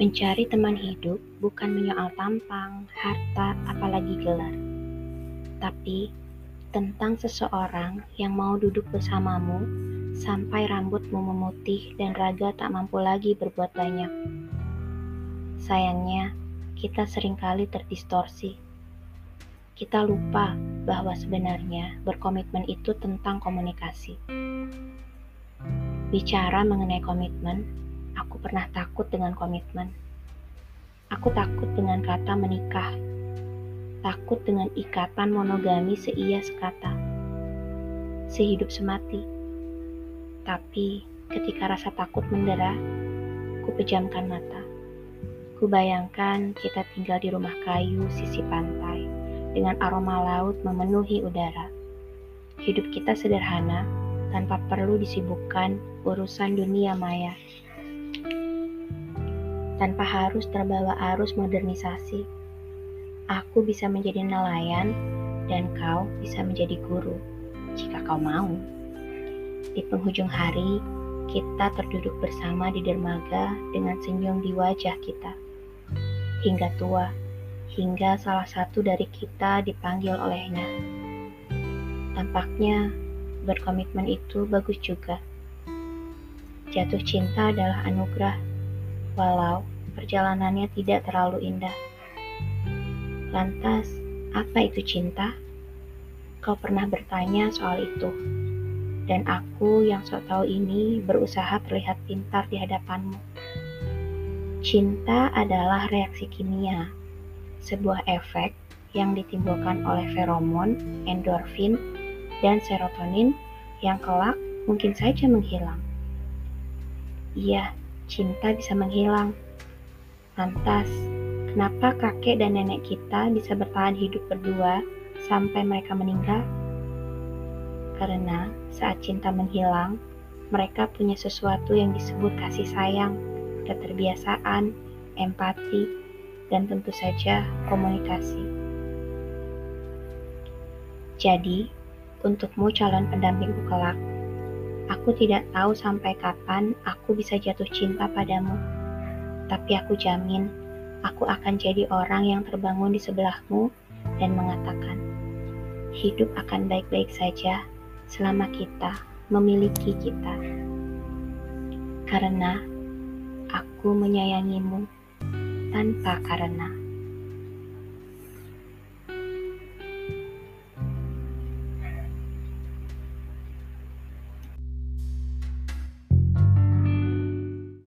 Mencari teman hidup bukan menyoal tampang, harta, apalagi gelar, tapi tentang seseorang yang mau duduk bersamamu sampai rambutmu memutih dan raga tak mampu lagi berbuat banyak. Sayangnya, kita sering kali terdistorsi. Kita lupa bahwa sebenarnya berkomitmen itu tentang komunikasi. Bicara mengenai komitmen, aku pernah takut dengan komitmen. Aku takut dengan kata menikah. Takut dengan ikatan monogami seia sekata. Sehidup semati. Tapi ketika rasa takut mendera, ku pejamkan mata. Ku bayangkan kita tinggal di rumah kayu sisi pantai dengan aroma laut memenuhi udara. Hidup kita sederhana tanpa perlu disibukkan urusan dunia maya. Tanpa harus terbawa arus modernisasi, aku bisa menjadi nelayan dan kau bisa menjadi guru jika kau mau. Di penghujung hari, kita terduduk bersama di dermaga dengan senyum di wajah kita. Hingga tua, hingga salah satu dari kita dipanggil olehnya. Tampaknya berkomitmen itu bagus juga. Jatuh cinta adalah anugerah, walau perjalanannya tidak terlalu indah. Lantas, apa itu cinta? Kau pernah bertanya soal itu dan aku yang sok tahu ini berusaha terlihat pintar di hadapanmu. Cinta adalah reaksi kimia, sebuah efek yang ditimbulkan oleh feromon, endorfin, dan serotonin yang kelak mungkin saja menghilang. Iya, cinta bisa menghilang. Lantas, kenapa kakek dan nenek kita bisa bertahan hidup berdua sampai mereka meninggal? Karena saat cinta menghilang, mereka punya sesuatu yang disebut kasih sayang, keterbiasaan, empati, dan tentu saja komunikasi. Jadi, untukmu calon pendampingku kelak, aku tidak tahu sampai kapan aku bisa jatuh cinta padamu. Tapi aku jamin, aku akan jadi orang yang terbangun di sebelahmu dan mengatakan, hidup akan baik-baik saja selama kita memiliki kita. Karena aku menyayangimu tanpa karena.